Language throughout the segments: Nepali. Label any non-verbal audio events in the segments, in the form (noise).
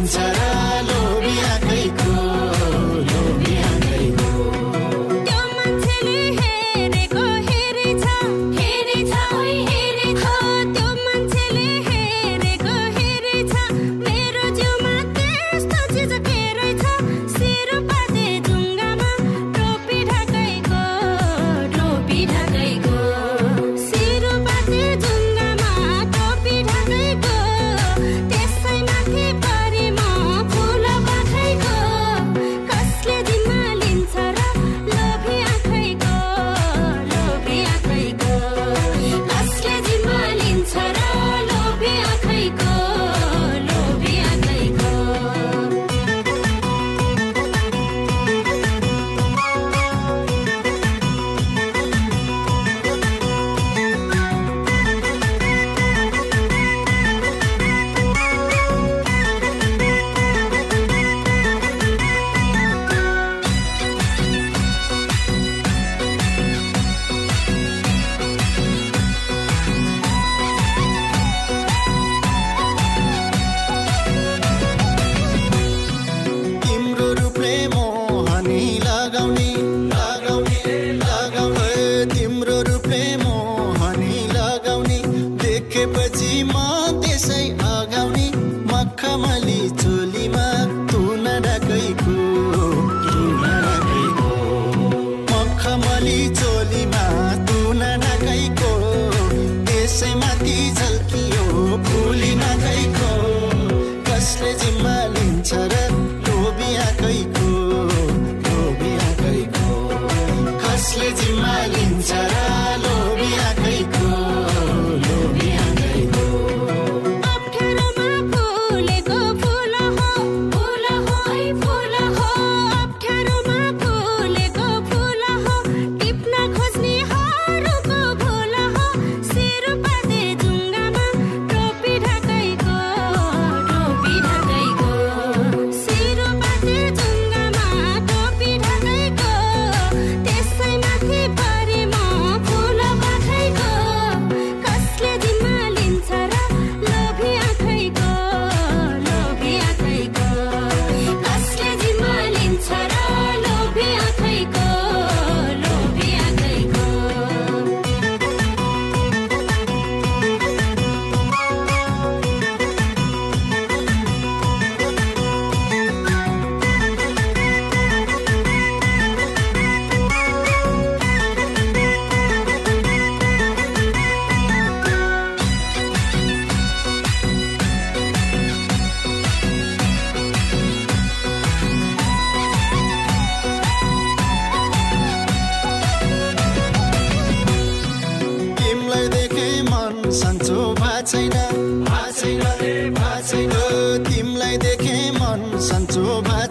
Inside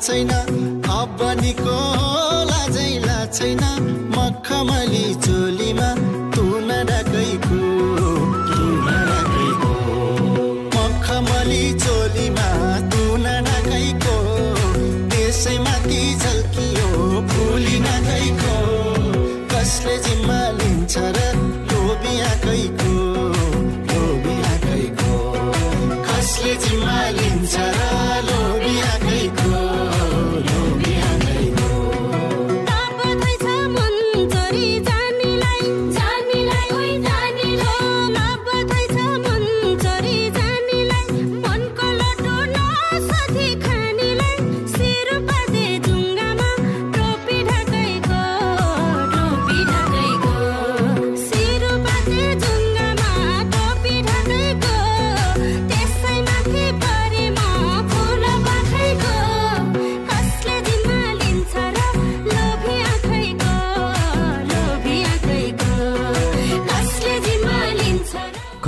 भएको छैन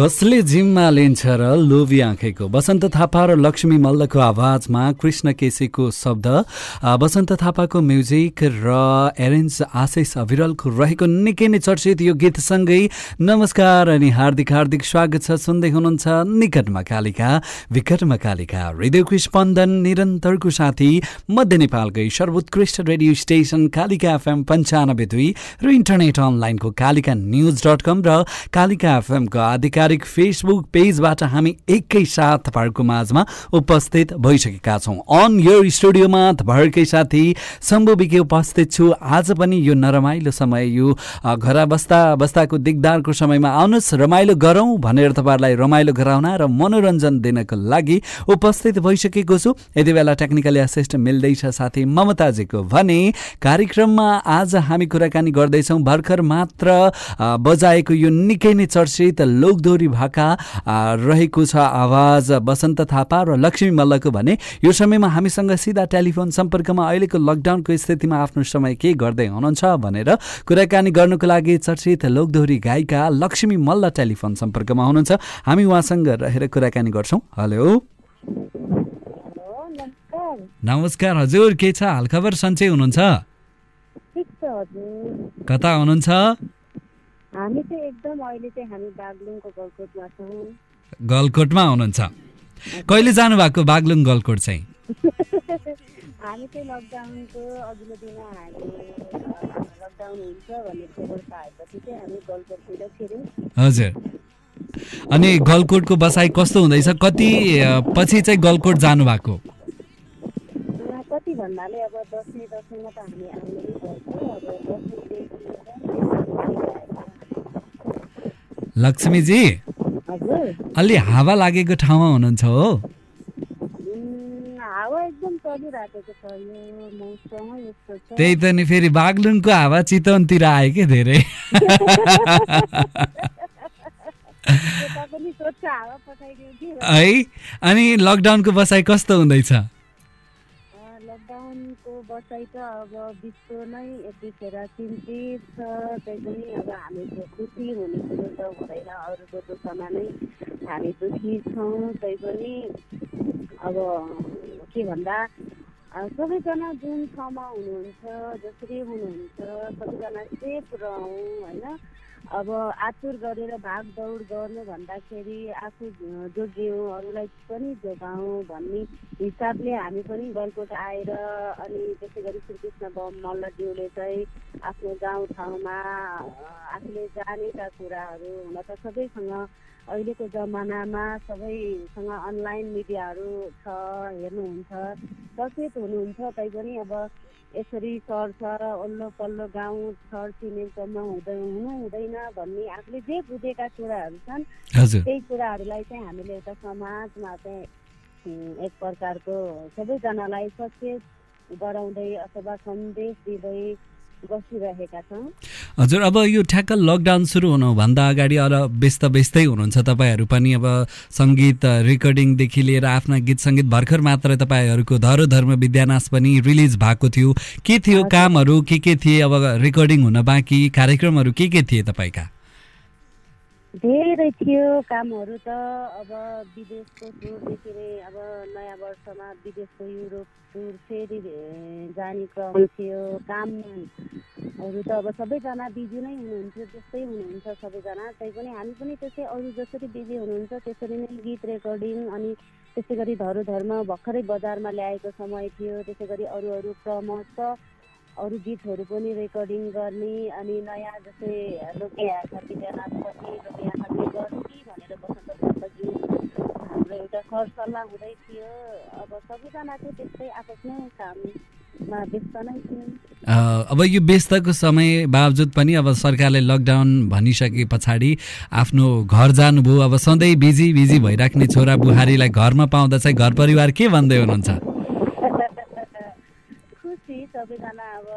कसले जिम्मा लिन्छ र लोभी आँखेको? बसन्त थापा र लक्ष्मी मल्लको आवाजमा कृष्ण केसीको शब्द। आ, बसन्त थापाको म्युजिक र एरेन्ज आशिष अविरलको रहेको निकै नै चर्चित यो गीतसँगै। नमस्कार अनि हार्दिक हार्दिक स्वागत छ। सुन्दै हुनुहुन्छ निकटमा कालिका विकटमा कालिका हृदयको स्पन्दन निरन्तरको साथी मध्य नेपालकै सर्वोत्कृष्ट रेडियो स्टेसन कालिका एफएम पन्चानब्बे दुई र इन्टरनेट अनलाइनको कालिका न्युज डट कम र कालिका एफएमको आधिकारिक फेसबुक पेजबाट हामी एकैसाथ तपाईँहरूको माझमा उपस्थित भइसकेका छौँ। अन यो स्टुडियोमा तपाईँहरूकै साथी शम्भु विके उपस्थित छु। आज पनि यो नरमाइलो समय यो घर बस्दा बस्दाको दिगदारको समयमा आउनुहोस्। रमाइलो गरौँ भनेर तपाईँहरूलाई रमाइलो गराउन र मनोरञ्जन दिनको लागि उपस्थित भइसकेको छु। यति बेला टेक्निकली असिस्ट मिल्दैछ साथी ममताजीको। भने कार्यक्रममा आज हामी कुराकानी गर्दैछौँ। भर्खर मात्र बजाएको यो निकै नै चर्चित लोकदोरी भाका अ, रहेको छ आवाज बसन्त थापा र लक्ष्मी मल्लको भने यो समयमा हामीसँग सिधा टेलिफोन सम्पर्कमा अहिलेको लकडाउनको स्थितिमा आफ्नो समय के गर्दै हुनुहुन्छ भनेर कुराकानी गर्नुको लागि चर्चित लोकदोहोरी गायिका लक्ष्मी मल्ल टेलिफोन सम्पर्कमा हुनुहुन्छ। हामी उहाँसँग रहेर कुराकानी गर्छौँ। हेलो। नमस्कार। हजुर के छ? हालखबर सन्चै हुनुहुन्छ? कता हुनुहुन्छ? हामी चाहिँ एकदम अहिले चाहिँ हामी बागलुङको गलकोटमा छौँ। गलकोटमा हुनुहुन्छ। कहिले जानुभएको बागलुङ गलकोट चाहिँ? (laughs) हामी चाहिँ लकडाउनको अघिल्लो दिन हामी लकडाउन हुन्छ भन्ने खबर पाएपछि चाहिँ हामी गलकोटतिर छिर्यौँ हजुर। अनि गलकोटको बसाइ कस्तो हुँदैछ? कति पछि चाहिँ गलकोट जानुभएको? अ, कति भन्नाले अब दसैँ दसैँमा त हामी आउने लक्ष्मीजी अलि हावा लागेको ठाउँमा हुनुहुन्छ हो। त्यही त नि फेरि बागलुङको हावा चितवनतिर आयो कि धेरै? है अनि लकडाउनको बसाइ कस्तो हुँदैछ? बसाइ त अब विश्व नै यतिखेर चिन्तित छ त्यही पनि अब हामी खुसी हुने कुरो त हुँदैन। अरूको दुःखमा नै हामी दुःखी छौँ त्यही पनि अब के भन्दा सबैजना जुन ठाउँमा हुनुहुन्छ जसरी हुनुहुन्छ सबैजना सेफ रहौँ होइन? अब आतुर गरेर भागदौड गर्नु भन्दाखेरि आफू जोगियौँ अरूलाई पनि जोगाउँ भन्ने हिसाबले हामी पनि गलकोट आएर अनि त्यसै गरी श्रीकृष्ण मल्लज्यूले चाहिँ आफ्नो गाउँठाउँमा आफूले जानेका कुराहरू हुन त सबैसँग अहिलेको जमानामा सबैसँग अनलाइन मिडियाहरू छ हेर्नुहुन्छ सचेत हुनुहुन्छ तैपनि अब यसरी सर्छ वल्लो पल्लो गाउँ छर छिमेकमा हुँदै हुनु हुँदैन भन्ने आफूले जे बुझेका कुराहरू छन् त्यही कुराहरूलाई चाहिँ हामीले एउटा समाजमा चाहिँ एक प्रकारको सबैजनालाई सचेत गराउँदै अथवा सन्देश दिँदै बसिरहेका छौँ। हजुर अब यो ठ्याक्क लकडाउन सुरु हुनुभन्दा अगाडि अर व्यस्त व्यस्तै हुनुहुन्छ तपाईँहरू पनि। अब सङ्गीत रेकर्डिङदेखि लिएर आफ्ना गीत सङ्गीत भर्खर मात्र तपाईँहरूको धरो धर्म विद्यानाश पनि रिलिज भएको थियो। के थियो कामहरू के के थिए? अब रेकर्डिङ हुन बाँकी कार्यक्रमहरू के के थिए तपाईँका? धेरै थियो कामहरू त अब विदेशको अब नयाँ वर्षमा विदेशको युरोप फेरि जाने क्रम थियो कामहरू त अब सबैजना बिजी नै हुनुहुन्थ्यो त्यस्तै हुनुहुन्छ सबैजना। तैपनि हामी पनि त्यसै अरू जसरी बिजी हुनुहुन्छ त्यसरी नै गीत रेकर्डिङ अनि त्यसै गरी धरो धर्म भर्खरै बजारमा ल्याएको समय थियो। त्यसै गरी अरू अरू क्रमशः अरू गीतहरू पनि रेकर्डिङ गर्ने अनि नयाँ जस्तै लोके आँखा विद्यानाथ पनि लोके आँखा के गर्ने भनेर बसन्त हाम्रो एउटा सरसल्लाह हुँदै थियो। अब सबैजना चाहिँ त्यस्तै आफ्नो काममा व्यस्त नै थियौँ। अब यो व्यस्तको समय बावजुद पनि अब सरकारले लकडाउन भनिसके पछाडि आफ्नो घर जानुभयो। अब सधैँ बिजी बिजी भइराख्ने छोरा बुहारीलाई घरमा पाउँदा चाहिँ घर परिवार के भन्दै हुनुहुन्छ? (laughs) खुसी सबैजना अब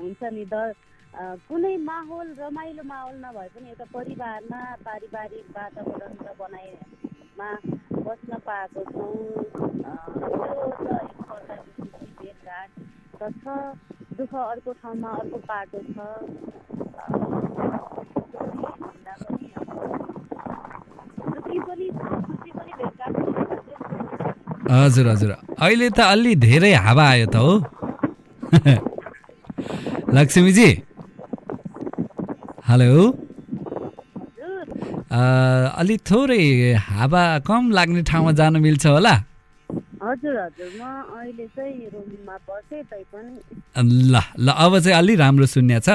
हुन्छ नि द कुनै माहौल रमाइलो माहौल नभए पनि एउटा परिवारमा पारिवारिक वातावरण त बनाइमा बस्न पाएको छौँ। भेटघाट त छ दुःख अर्को ठाउँमा अर्को पाटो छ। हजुर हजुर। अहिले त अलि धेरै हावा आयो त हो। (laughs) लक्ष्मीजी। हेलो। अलि थोरै हावा कम लाग्ने ठाउँमा जानु मिल्छ होला। हजुर हजुर। म अहिले चाहिँ रुममा बसेँ तैपनि ल ल अब चाहिँ अलि राम्रो सुन्या छ।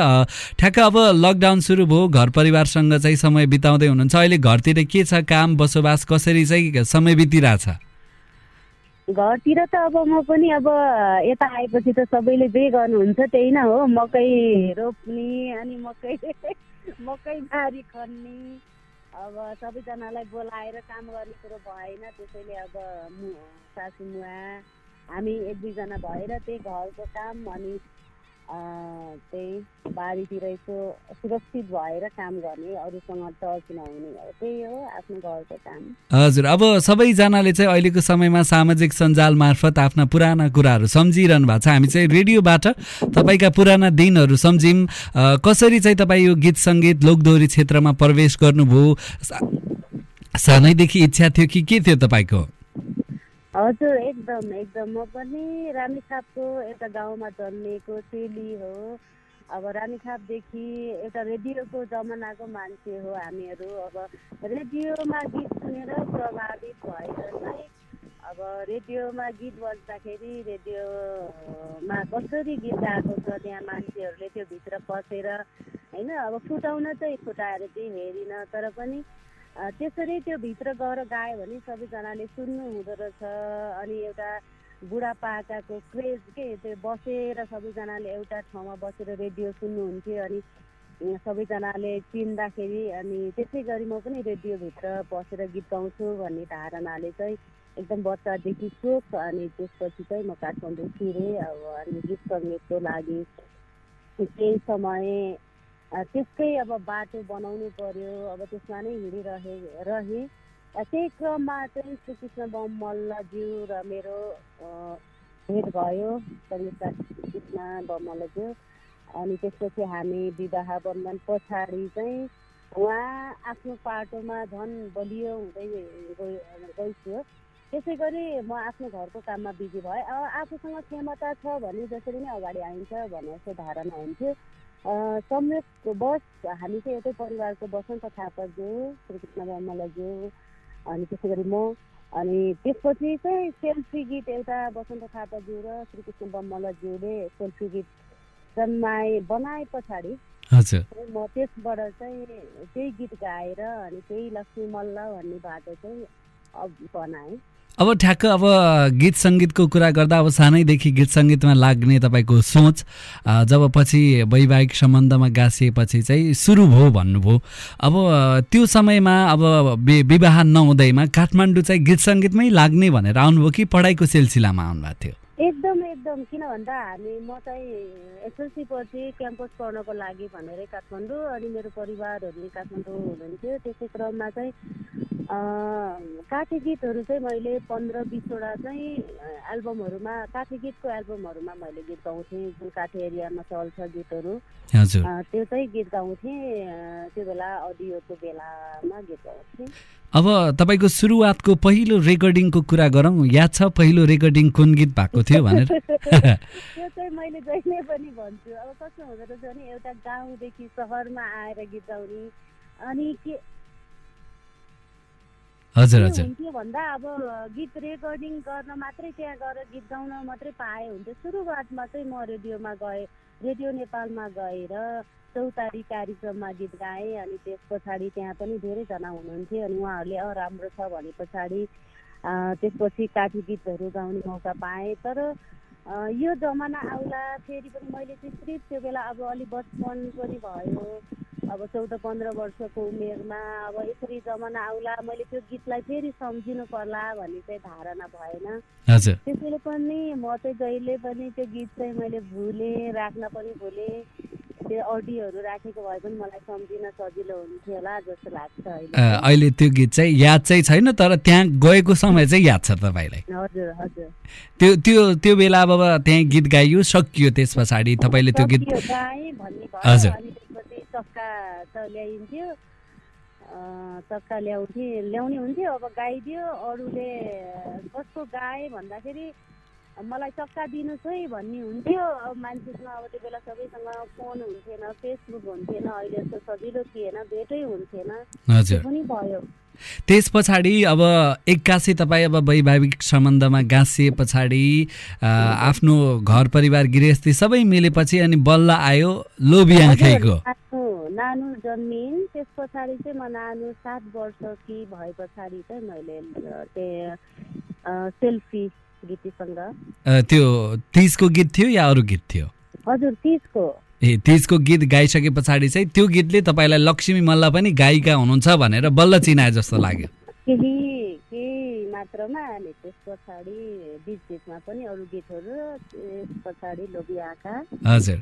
ठ्याक्क अब लकडाउन सुरु भयो घर परिवारसँग चाहिँ समय बिताउँदै हुनुहुन्छ। अहिले घरतिर के छ काम बसोबास कसरी चाहिँ समय बितिरहेछ? घरतिर त अब म पनि अब यता आएपछि त सबैले जे गर्नुहुन्छ त्यही नै हो। मकै रोप्ने अनि मकै (laughs) मकै बारी खन्ने। अब सबैजनालाई बोलाएर काम गर्ने कुरो भएन त्यसैले अब सासु मुवा हामी एक दुईजना भएर त्यही घरको काम अनि त्यही बारीतिर यसो सुरक्षित भएर काम गर्ने अरूसँग टच नहुने त्यही हो आफ्नो घरको काम। हजुर अब सबैजनाले चाहिँ अहिलेको समयमा सामाजिक सञ्जाल मार्फत आफ्ना पुराना कुराहरू सम्झिरहनु भएको छ। हामी चाहिँ रेडियोबाट तपाईँका पुराना दिनहरू सम्झिम। कसरी चाहिँ तपाईँ यो गीत सङ्गीत लोकदोहोरी क्षेत्रमा प्रवेश गर्नुभयो? सानैदेखि इच्छा थियो कि के थियो तपाईँको? हजुर एकदम एकदम। म पनि रानीछापको एउटा गाउँमा जन्मिएको चेली हो। अब रानीछापदेखि एउटा रेडियोको जमानाको मान्छे हो हामीहरू। अब रेडियोमा गीत सुनेर प्रभावित भएर चाहिँ अब रेडियोमा गीत बज्दाखेरि रेडियोमा कसरी गीत गाएको छ त्यहाँ मान्छेहरूले त्यो भित्र पसेर होइन? अब फुटाउन चाहिँ फुटाएर चाहिँ हेरिन तर पनि त्यसरी त्यो भित्र गएर गायो भने सबैजनाले सुन्नु हुँदो रहेछ। अनि एउटा बुढापाकाको क्रेज के त्यो बसेर सबैजनाले एउटा ठाउँमा बसेर रेडियो सुन्नुहुन्थ्यो अनि सबैजनाले चिन्दाखेरि अनि त्यसै गरी म पनि रेडियोभित्र बसेर गीत गाउँछु भन्ने धारणाले चाहिँ एकदम बच्चादेखि चोक अनि त्यसपछि चाहिँ म काठमाडौँ छिरेँ अब अनि गीत सङ्गीतको लागि केही समय त्यसकै अब बाटो बनाउनु पर्यो अब त्यसमा नै हिँडिरहे रहेँ। त्यही क्रममा चाहिँ श्रीकृष्ण बम मल्लज्यू र मेरो भेट भयो। सङ्गीतकार कृष्ण बम मल्लज्यू अनि त्यसपछि हामी विवाह बन्धन पछाडि चाहिँ उहाँ आफ्नो पाटोमा झन् बलियो हुँदै गइ- गइथियो त्यसै गरी म आफ्नो घरको काममा बिजी भएँ। आफूसँग क्षमता छ भने जसरी नै अगाडि आइन्छ भन्ने जस्तो धारणा हुन्थ्यो। अ, संयोगवश हामी चाहिँ एउटै परिवारको बसन्त थापाज्यू श्रीकृष्ण बमलाज्यू अनि त्यसै गरी म। अनि त्यसपछि चाहिँ सेल्फी गीत एउटा बसन्त थापाज्यू र श्रीकृष्ण बमलाज्यूले सेल्फी गीत जन्माए बनाए पछाडि म त्यसबाट चाहिँ त्यही गीत गाएर अनि त्यही लक्ष्मी मल्ल भन्ने बाटो चाहिँ अब बनाएँ। अब ठ्याक्क अब गीत सङ्गीतको कुरा गर्दा अब सानैदेखि गीत सङ्गीतमा लाग्ने तपाईँको सोच जब पछि वैवाहिक सम्बन्धमा गाँसिएपछि चाहिँ सुरु भयो भन्नुभयो। अब त्यो समयमा अब विवाह नहुँदैमा काठमाडौँ चाहिँ गीत सङ्गीतमै लाग्ने भनेर आउनुभयो कि पढाइको सिलसिलामा आउनुभएको थियो? एकदम एकदम। किन भन्दा हामी म चाहिँ एसएलसी पछि क्याम्पस पढ्नको लागि भनेरै काठमाडौँ अनि मेरो परिवारहरू काठमाडौँ हुनुहुन्थ्यो। त्यसै क्रममा चाहिँ काठे गीतहरू चाहिँ मैले पन्ध्र बिसवटा चाहिँ एल्बमहरूमा काठे गीतको एल्बमहरूमा मैले गीत गाउँथेँ। जुन काठे एरियामा चल्छ गीतहरू त्यो चाहिँ गीत गाउँथेँ। त्यो बेला अडियोको बेलामा गीत गाउँथेँ। अब तपाईँको सुरुवातको पहिलो रेकर्डिङको कुरा गरौँ। याद छ पहिलो रेकर्डिङ कुन गीत भएको थियो? भनेर। (laughs) त्यो चाहिँ मैले जहिले पनि भन्छु। अब कस्तो हुँदो रहेछ भने एउटा गाउँदेखि सहरमा आएर गीत गाउने अनि के हजुर हजुर। हुन्थ्यो भन्दा अब गीत रेकर्डिङ गर्न मात्रै त्यहाँ गएर गीत गाउन मात्रै पाए हुन्थ्यो। सुरुवातमा चाहिँ म रेडियोमा गएँ। रेडियो नेपालमा गएर चौतारी कार्यक्रममा गीत गाएँ अनि त्यस पछाडि त्यहाँ पनि धेरैजना हुनुहुन्थ्यो अनि उहाँहरूले अँ राम्रो छ भने पछाडि त्यसपछि काठी गीतहरू गाउने मौका पाएँ। तर यो जमाना आउला फेरि पनि मैले सिर्फ त्यो बेला अब अलिक बचपन पनि भयो। अब चौध पन्ध्र वर्षको उमेरमा अब यसरी जमाना आउला मैले त्यो गीतलाई फेरि सम्झिनु पर्ला भन्ने चाहिँ धारणा भएन। त्यसैले पनि म चाहिँ जहिले पनि त्यो गीत चाहिँ मैले भुलेँ राख्न पनि भुलेँ। त्यो अडियोहरू राखेको भए पनि मलाई सम्झिन सजिलो हुन्थ्यो होला जस्तो लाग्छ अहिले। अहिले त्यो गीत चाहिँ याद चाहिँ छैन तर त्यहाँ गएको समय चाहिँ याद छ तपाईँलाई। हजुर हजुर। त्यो त्यो त्यो बेला अब त्यहाँ गीत गाइयो सकियो त्यस पछाडि तपाईँले त्यो गीत हजुर। चक्का त ल्याइन्थ्यो। चक्का ल्याउँथे ल्याउने हुन्थ्यो अब गाइदियो। अरूले कसको गाएँ भन्दाखेरि मलाई चक्का दिनुहोस् है भन्ने हुन्थ्यो। अब मान्छेसँग अब त्यो बेला सबैसँग फोन हुन्थेन फेसबुक हुन्थेन अहिले जस्तो सजिलो थिएन भेटै हुन्थेन। पनि भयो। त्यस पछाडि अब एक्कासी तपाईँ अब वैवाहिक सम्बन्धमा गाँसिए पछाडि आफ्नो घर परिवार गृहस्थी सबै मिलेपछि अनि बल्ल आयो लोभी आँखाइको। नानु जन्मिन्। त्यस पछाडि चाहिँ म नानु सात वर्ष कि भए पछाडि चाहिँ मैले सेल्फी गीतीसँग? त्यो तिजको गीत थियो या अरू गीत थियो? हजुर तिजको। ए तिजको गीत गाइसके पछाडि चाहिँ त्यो गीतले तपाईँलाई लक्ष्मी मल्ल पनि गायिका हुनुहुन्छ भनेर बल्ल चिनाए जस्तो लाग्यो। केही मात्रामा अनि त्यस पछाडि बिच बिचमा पनि अरू गीतहरू त्यस पछाडि लोभी आँखा। हजुर।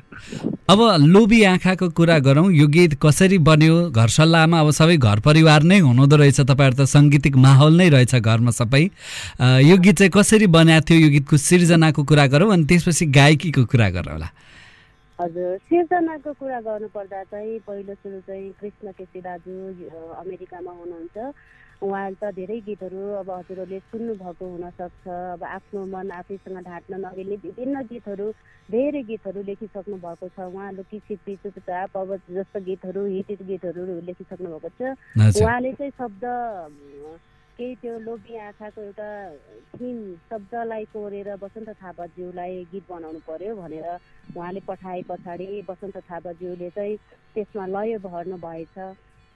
अब लोभी आँखाको कुरा गरौँ यो गीत कसरी बन्यो? घर सल्लाहमा अब सबै घर परिवार नै हुनुहुँदो रहेछ तपाईँहरू त साङ्गीतिक माहौल नै रहेछ घरमा सबै। यो गीत चाहिँ कसरी बनाएको थियो? यो गीतको सिर्जनाको कुरा गरौँ अनि त्यसपछि गायकीको कुरा गरौँ होला। हजुर सिर्जनाको कुरा गर्नुपर्दा चाहिँ पहिलो सुरु चाहिँ कृष्ण केसी दाजु अमेरिकामा हुनुहुन्छ। उहाँ त धेरै गीतहरू अब हजुरहरूले सुन्नुभएको हुनसक्छ। अब आफ्नो मन आफैसँग ढाँट्न नमिल्ने विभिन्न गीतहरू धेरै गीतहरू लेखिसक्नु भएको छ। उहाँ लुकी छिपी चुपचाप अब जस्तो गीतहरू हिट गीतहरू लेखिसक्नु भएको छ। उहाँले चाहिँ शब्द केही त्यो लोभी आँखाको एउटा थिम शब्दलाई कोरेर बसन्त थापाज्यूलाई गीत बनाउनु पर्यो भनेर उहाँले पठाए पछाडि बसन्त थापाज्यूले चाहिँ त्यसमा लय भर्नु भएछ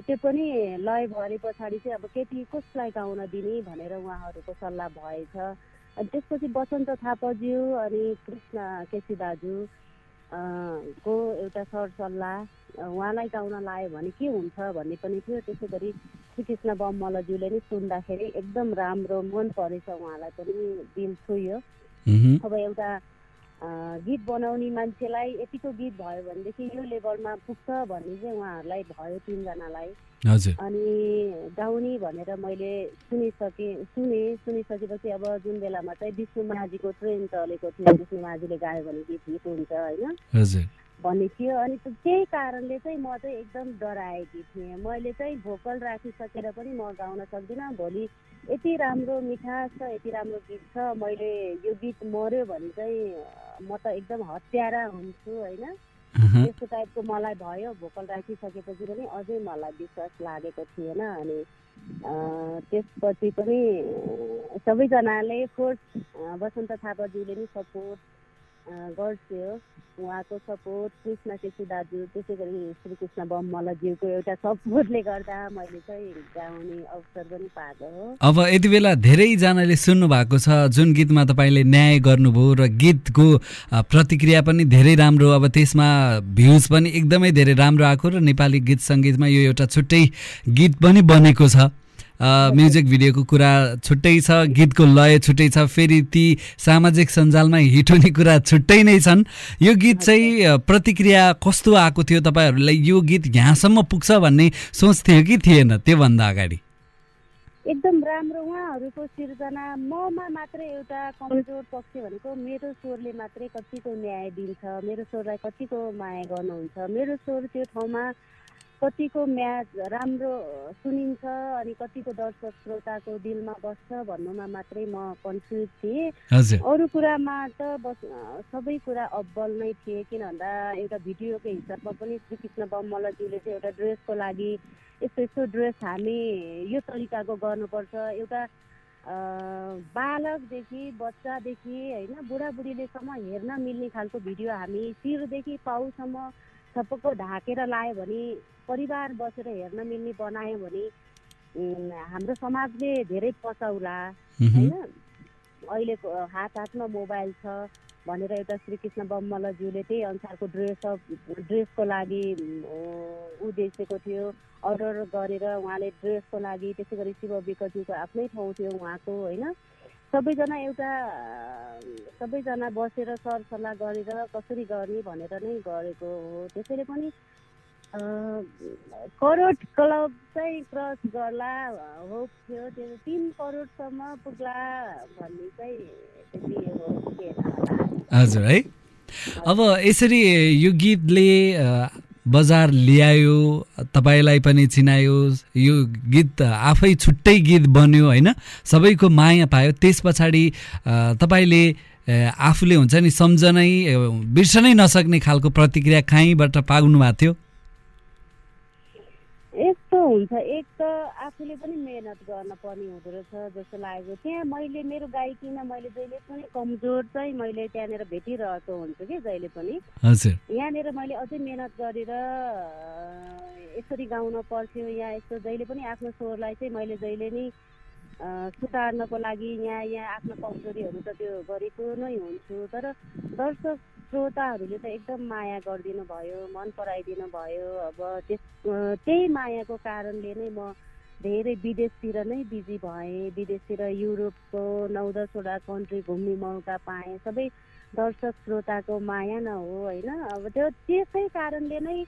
त्यो पनि लय भरे पछाडि चाहिँ अब केटी कसलाई गाउन दिने भनेर उहाँहरूको सल्लाह भएछ। अनि त्यसपछि बसन्त थापाज्यू अनि कृष्ण केसी दाजु को एउटा सरसल्लाह अ, उहाँलाई गाउन लायो भने के हुन्छ भन्ने पनि थियो। त्यसै गरी श्रीकृष्ण बममलज्यूले नि सुन्दाखेरि एकदम राम्रो मन परेछ उहाँलाई पनि दिल छुयो। अब एउटा गीत बनाउने मान्छेलाई यतिको गीत भयो भनेदेखि यो लेभलमा पुग्छ भन्ने चाहिँ उहाँहरूलाई भयो तिनजनालाई। अनि गाउने भनेर मैले सुनिसकेँ सुने सुनिसकेपछि अब जुन बेलामा चाहिँ विष्णु माझीको ट्रेन चलेको थियो विष्णु माझीले गायो भने गीत हिट हुन्छ होइन। भन्ने थियो। अनि त्यही कारणले चाहिँ म चाहिँ एकदम डराएकी थिएँ। मैले चाहिँ भोकल राखिसकेर पनि म गाउन सक्दिनँ। भोलि यति राम्रो मिठास छ यति राम्रो गीत छ। मैले यो गीत मऱ्यो भने चाहिँ म त एकदम हत्यारा हुन्छु होइन? त्यस्तो टाइपको मलाई भयो। भोकल राखिसकेपछि पनि अझै मलाई विश्वास लागेको थिएन अनि त्यसपछि पनि सबैजनाले फोर्स अँ, वसन्त थापाज्यूले नि सपोर्ट गर्थ्यो। उहाँको सपोर्ट कृष्ण केसी दाजु त्यसै गरी श्रीकृष्ण बममलज्यूको एउटा सपोर्टले गर्दा मैले चाहिँ गाउने अवसर पनि पाएको हो। अब यति बेला धेरैजनाले सुन्नु भएको छ जुन गीतमा तपाईँले न्याय गर्नुभयो र गीतको प्रतिक्रिया पनि धेरै राम्रो अब त्यसमा भ्युज पनि एकदमै धेरै राम्रो आएको र नेपाली गीत सङ्गीतमा यो एउटा छुट्टै गीत पनि बनेको छ। म्युजिक भिडियोको कुरा छुट्टै छ गीतको लय छुट्टै छ फेरि ती सामाजिक सञ्जालमा हिट हुने कुरा छुट्टै नै छन्। यो गीत चाहिँ प्रतिक्रिया कस्तो आएको थियो तपाईँहरूलाई? यो गीत यहाँसम्म पुग्छ भन्ने सोच थियो कि थिएन त्योभन्दा अगाडि? एकदम राम्रो। उहाँहरूको सिर्जना ममा मात्रै एउटा कमजोर पक्ष भनेको मेरो स्वरले मात्रै कतिको न्याय दिन्छ मेरो स्वरलाई कतिको माया गर्नुहुन्छ। मेरो स्वर त्यो ठाउँमा कतिको म्याच राम्रो सुनिन्छ अनि कतिको दर्शक श्रोताको दिलमा बस्छ भन्नुमा मात्रै म कन्फ्युज थिएँ। अरू कुरामा त बस सबै कुरा अब्बल नै थिए किन भन्दा एउटा भिडियोको हिसाबमा पनि श्रीकृष्ण बममलज्यूले चाहिँ एउटा ड्रेसको लागि यस्तो यस्तो ड्रेस हामी यो तरिकाको गर्नुपर्छ। एउटा बालकदेखि बच्चादेखि होइन बुढाबुढीलेसम्म हेर्न मिल्ने खालको भिडियो हामी शिरदेखि पाउसम्म सबैको ढाकेर लायो भने परिवार बसेर हेर्न मिल्ने बनायो भने हाम्रो समाजले धेरै पचाउला होइन? अहिलेको हात हातमा मोबाइल छ भनेर एउटा श्रीकृष्ण बममलज्यूले त्यही अनुसारको ड्रेसअप ड्रेसको लागि उद्देश्यको थियो। अर्डर गरेर उहाँले ड्रेसको लागि त्यसै गरी शिव विकज्यूको आफ्नै ठाउँ थियो उहाँको होइन? सबैजना एउटा सबैजना बसेर सरसल्लाह गरेर कसरी गर्ने भनेर नै गरेको हो। त्यसैले पनि करोड क्लब चाहिँ क्रस गर्ला होप थियो त्यो तिन करोडसम्म पुग्ला भन्ने चाहिँ हजुर है। अब यसरी यो गीतले बजार ल्यायो तपाईँलाई पनि चिनायो यो गीत आफै छुट्टै गीत बन्यो होइन? सबैको माया पायो। त्यस पछाडि तपाईँले आफूले हुन्छ नि सम्झनै बिर्सनै नसक्ने खालको प्रतिक्रिया कहीँबाट पाउनु भएको थियो? हुन्छ। एक त आफूले पनि मेहनत गर्न पर्ने हुँदो रहेछ जस्तो लागेको त्यहाँ मैले मेरो गायकीमा मैले जहिले पनि कमजोर चाहिँ मैले त्यहाँनिर भेटिरहेको हुन्छु कि जहिले पनि। यहाँनिर मैले अझै मेहनत गरेर यसरी गाउन पर्थ्यो यहाँ यस्तो जहिले पनि आफ्नो स्वरलाई चाहिँ मैले जहिले नै सुधार्नको लागि यहाँ यहाँ आफ्नो कमजोरीहरू त त्यो गरेको नै हुन्छु। तर दर्शक श्रोताहरूले त एकदम माया गरिदिनु भयो मन पराइदिनु भयो अब त्यस त्यही मायाको कारणले नै म धेरै विदेशतिर नै बिजी भएँ। विदेशतिर युरोपको नौ दसवटा कन्ट्री घुम्ने मौका पाएँ। सबै दर्शक श्रोताको माया न हो होइन? अब त्यो त्यसै कारणले नै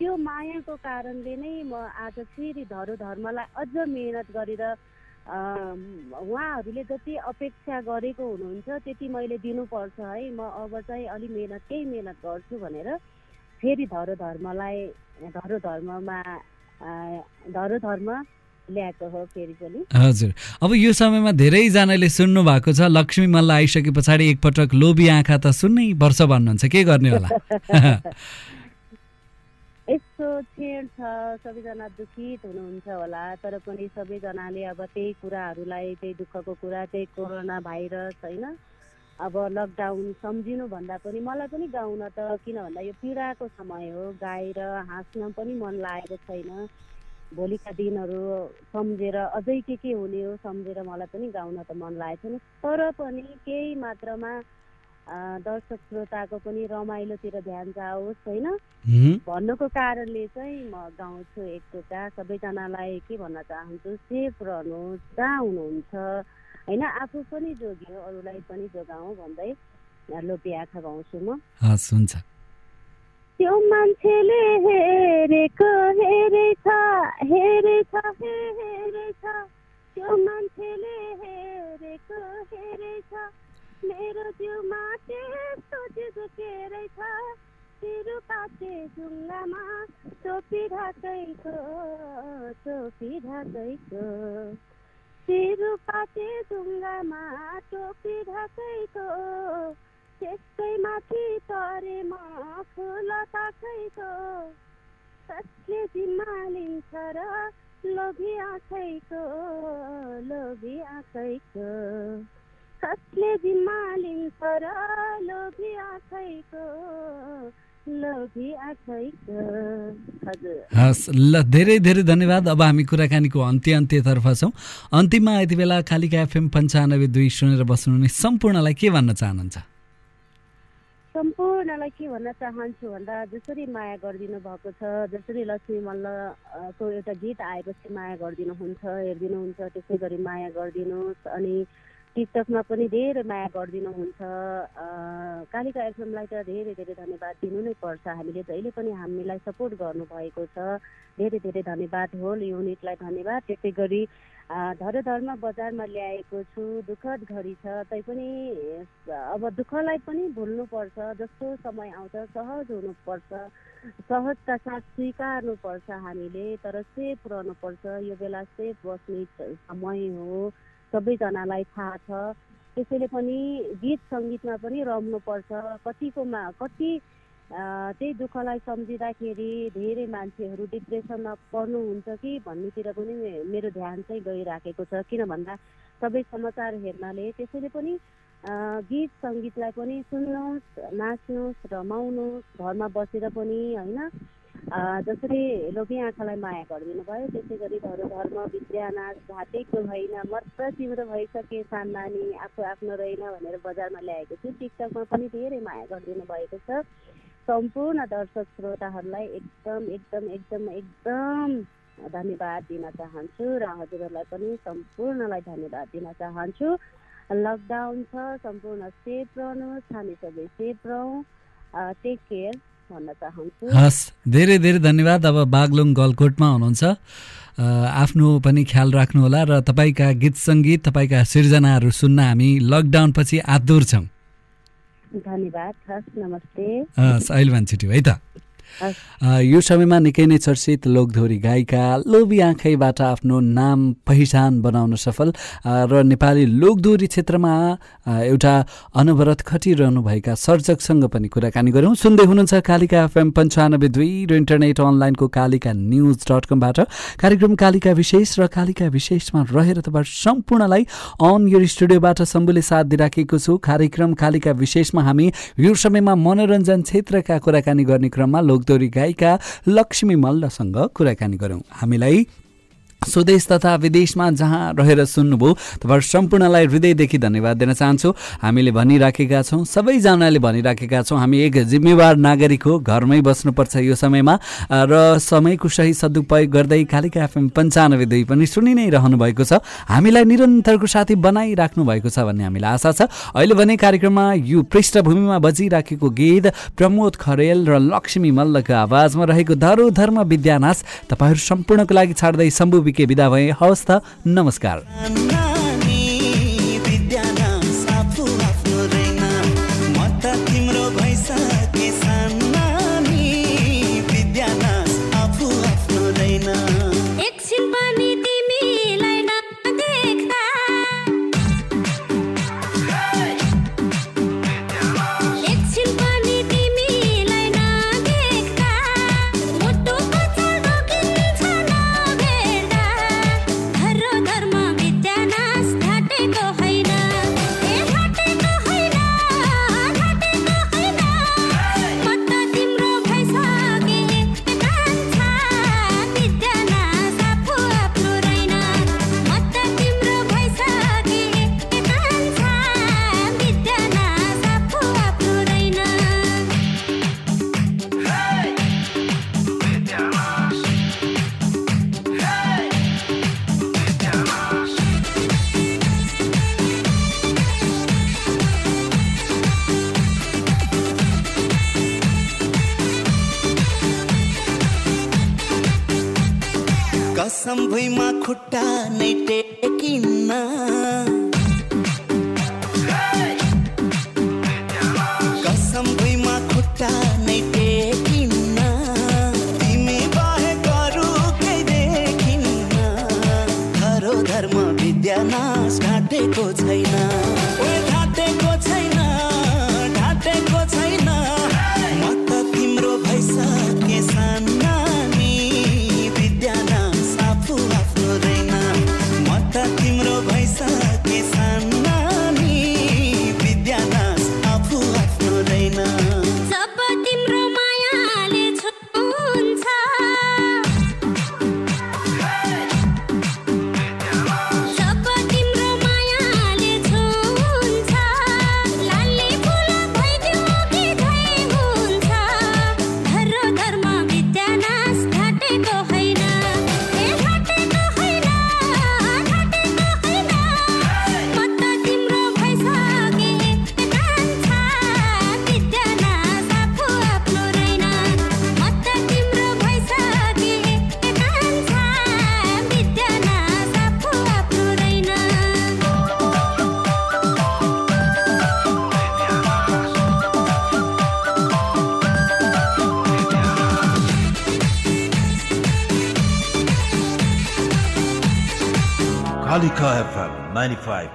त्यो मायाको कारणले नै म आज फेरि धरो धर्मलाई अझ मेहनत गरेर उहाँहरूले जति अपेक्षा गरेको हुनुहुन्छ त्यति मैले दिनुपर्छ है। म अब चाहिँ अलि मेहनत केही मेहनत गर्छु भनेर फेरि धरो धर्मलाई धरो धर्ममा धरो धर्म ल्याएको हो फेरि पनि। हजुर। अब यो समयमा धेरैजनाले सुन्नु भएको छ लक्ष्मी मल्ल आइसके पछाडि एकपटक लोभी आँखा त सुन्नै पर्छ भन्नुहुन्छ। के गर्ने होला? (laughs) यस्तो छेड छ सबैजना दुखित हुनुहुन्छ होला तर पनि सबैजनाले अब त्यही कुराहरूलाई त्यही दुःखको कुरा त्यही कोरोना भाइरस होइन? अब लकडाउन सम्झिनु भन्दा पनि मलाई पनि गाउन त किन भन्दा यो पीडाको समय हो गाएर हाँस्न पनि मन लागेको छैन। भोलिका दिनहरू सम्झेर अझै के के हुने हो सम्झेर मलाई पनि गाउन त मन लागेको छैन। तर पनि केही मात्रामा दर्शक श्रोताको पनि रमाइलोतिर ध्यान जाओस् होइन? भन्नुको कारणले चाहिँ म गाउँछु एक टोका सबैजनालाई के भन्न चाहन्छु सेफ रहनुहोस् जहाँ हुनुहुन्छ होइन? आफू पनि जोगियो अरूलाई पनि जोगाउँ भन्दै लोपी आँखा गाउँछु म। हुन्छ। त्यो मान्छेले हेरेको हेरेछ हेरेछ हेरेछ। त्यो मान्छेले मेरो जिउमा त्यस्तो जिउ के रहेछ तिरो पाते जुङ्गामा टोपी ढाकैको टोपी ढाकैको। तिरो पाते जुङ्गामा टोपी ढाकैको त्यसकै माथि म फुल ताकैको कसले जिम्मा लिन्छ र लोभी आँखैको लोभी आँखैको? कसले जिम्मा लिन्छ र लोभी हजुर। हस् ल धेरै धेरै धन्यवाद। अब हामी कुराकानीको अन्त्य अन्त्यतर्फ छौँ। अन्तिममा यति बेला कालिका एफएम पन्चानब्बे दुई सुनेर बस्नुहुने सम्पूर्णलाई के भन्न चाहनुहुन्छ? सम्पूर्णलाई के भन्न चाहन्छु भन्दा जसरी माया गरिदिनु भएको छ जसरी लक्ष्मी मल्लको एउटा गीत आएपछि माया गरिदिनुहुन्छ हेरिदिनुहुन्छ त्यसै गरी माया गरिदिनुहोस्। अनि टिकटकमा पनि धेरै माया गरिदिनुहुन्छ। कालिका एफएमलाई त धेरै धेरै धन्यवाद दिनु नै पर्छ। हामीले जहिले पनि हामीलाई सपोर्ट गर्नुभएको छ। धेरै धेरै धन्यवाद होल युनिटलाई धन्यवाद। त्यसै गरी धरोधर्म बजारमा ल्याएको छु। दुःखद घडी छ। तैपनि अब दुःखलाई पनि भुल्नुपर्छ। जस्तो समय आउँछ सहज हुनुपर्छ। सहजका साथ स्वीकार्नुपर्छ हामीले। तर सेफ रहनुपर्छ। यो बेला सेफ बस्ने समय हो। सबैजनालाई थाहा छ। त्यसैले पनि गीत सङ्गीतमा पनि रम्नुपर्छ कतिकोमा कति त्यही दुःखलाई सम्झिँदाखेरि धेरै मान्छेहरू डिप्रेसनमा पर्नुहुन्छ कि भन्नेतिर पनि मेरो ध्यान चाहिँ गइराखेको छ। किन भन्दा सबै समाचार हेर्नाले त्यसैले पनि गीत सङ्गीतलाई पनि सुन्नुहोस् नाच्नुहोस् रमाउनुहोस् घरमा बसेर पनि होइन? जसरी लोभी आँखालाई माया गरिदिनु भयो त्यसै गरी धरो धर्म विद्यानाश घाटेको होइन मात्र तिम्रो भइसके सान्नानी आफू आफ्नो रहेन भनेर बजारमा ल्याएको छु। टिकटकमा पनि धेरै माया गरिदिनु भएको छ। सम्पूर्ण दर्शक श्रोताहरूलाई एकदम एकदम एकदम एकदम धन्यवाद दिन चाहन्छु र हजुरहरूलाई पनि सम्पूर्णलाई धन्यवाद दिन चाहन्छु। लकडाउन छ सम्पूर्ण सेफ रहनुहोस् हामी सबै सेफ रहौँ। टेक केयर भन्न चाहन्छु। हस् धेरै धेरै धन्यवाद। अब बागलुङ गलकोटमा हुनुहुन्छ। आफ्नो पनि ख्याल राख्नुहोला र तपाईँका गीत सङ्गीत तपाईँका सिर्जनाहरू सुन्न हामी लकडाउनपछि आतुर छौँ। धन्यवाद हस् नमस्ते। हस् अहिले छिट्यो है त। यो समयमा निकै नै चर्चित लोकधोरी गायिका लोभी आँखैबाट आफ्नो नाम पहिचान बनाउन सफल। र नेपाली लोकधोरी क्षेत्रमा एउटा अनवरत खटिरहनुभएका सर्जकसँग पनि कुराकानी गरौँ। सुन्दै हुनुहुन्छ कालिका एफएम पन्चानब्बे दुई र इन्टरनेट अनलाइनको कालिका न्युज डट कमबाट। कार्यक्रम कालिका विशेष र कालिका विशेषमा रहेर तपाईँ सम्पूर्णलाई अन यो स्टुडियोबाट शम्भुले साथ दिइराखेको छु। कार्यक्रम कालिका विशेषमा हामी यो समयमा मनोरञ्जन क्षेत्रका कुराकानी गर्ने क्रममा लोकदोरी गायिका लक्ष्मी मल्लसँग कुराकानी गरौँ। हामीलाई स्वदेश तथा विदेशमा जहाँ रहेर सुन्नुभयो तपाईँ सम्पूर्णलाई हृदयदेखि धन्यवाद दिन चाहन्छु। हामीले भनिराखेका छौँ सबैजनाले भनिराखेका छौँ हामी एक जिम्मेवार नागरिक हो घरमै बस्नुपर्छ यो समयमा। र समयको सही सदुपयोग गर्दै कालिका एफएम पन्चानब्बे दुई पनि सुनि नै रहनु भएको छ। हामीलाई निरन्तरको साथी बनाइराख्नु भएको छ भन्ने हामीलाई आशा छ। अहिले भने कार्यक्रममा यो पृष्ठभूमिमा बजिराखेको गीत प्रमोद खरेल र लक्ष्मी मल्लको आवाजमा रहेको धरो धर्म विद्यानाश तपाईँहरू सम्पूर्णको लागि छाड्दै शम्भु विके विदा भए हवस् त नमस्कार। खंभई माँ खुट्टा नहीं टे 95.